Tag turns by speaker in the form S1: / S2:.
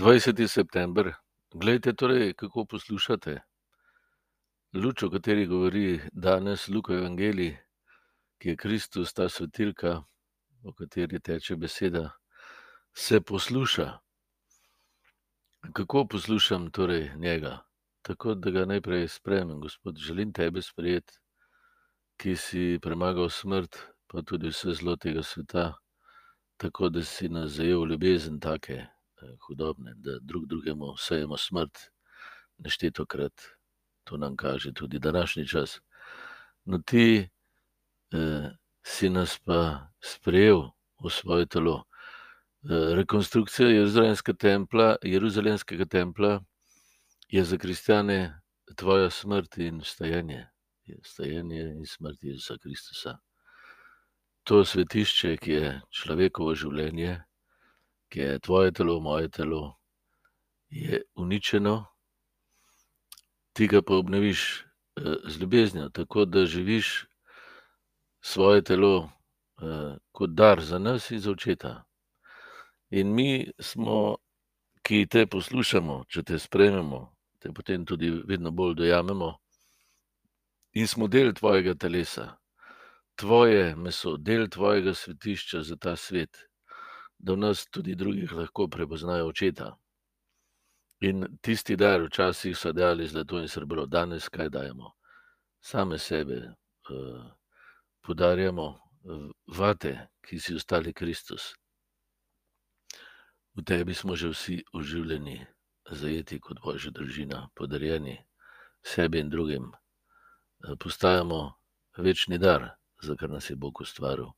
S1: 20. september. Glejte, torej, kako poslušate. Luč, o kateri govori danes Luka Evangelij, ki je Kristus, ta svetilka, o kateri teče beseda, se posluša. Kako poslušam torej njega? Tako, da ga najprej sprejmem, Gospod, želim tebe sprejeti, ki si premagal smrt, pa tudi vse zlo tega sveta, tako da si nas zajel ljubezen take hudobne, da drug drugemu sejemo smrt, neštetokrat. To nam kaže tudi današnji čas. No, ti eh, si nas pa sprejel v svoje telo. Eh, rekonstrukcija Jeruzalemskega templa, Jeruzalemskega templa je za kristjane tvoja smrt in vstajanje. Vstajanje in smrt Jezusa Kristusa. To svetišče, ki je človekovo življenje, ki je tvoje telo, moje telo, je uničeno, ti ga pa obnoviš eh, z ljubeznijo, tako da živiš svoje telo eh, kot dar za nas in za očeta. In mi smo, ki te poslušamo, če te sprejmemo, te potem tudi vedno bolj dojamemo, in smo del tvojega telesa, tvoje meso, del tvojega svetišča za ta svet da v nas tudi drugih lahko prepoznajo očeta. In tisti dar, včasih so dali zlato in srebro, danes kaj dajemo? Same sebe uh, podarjamo, vate, ki si ostali Kristus. V tebi smo že vsi oživljeni, zajeti kot božja družina, podarjeni sebi in drugim. Postajamo večni dar, za kar nas je Bog ustvaril.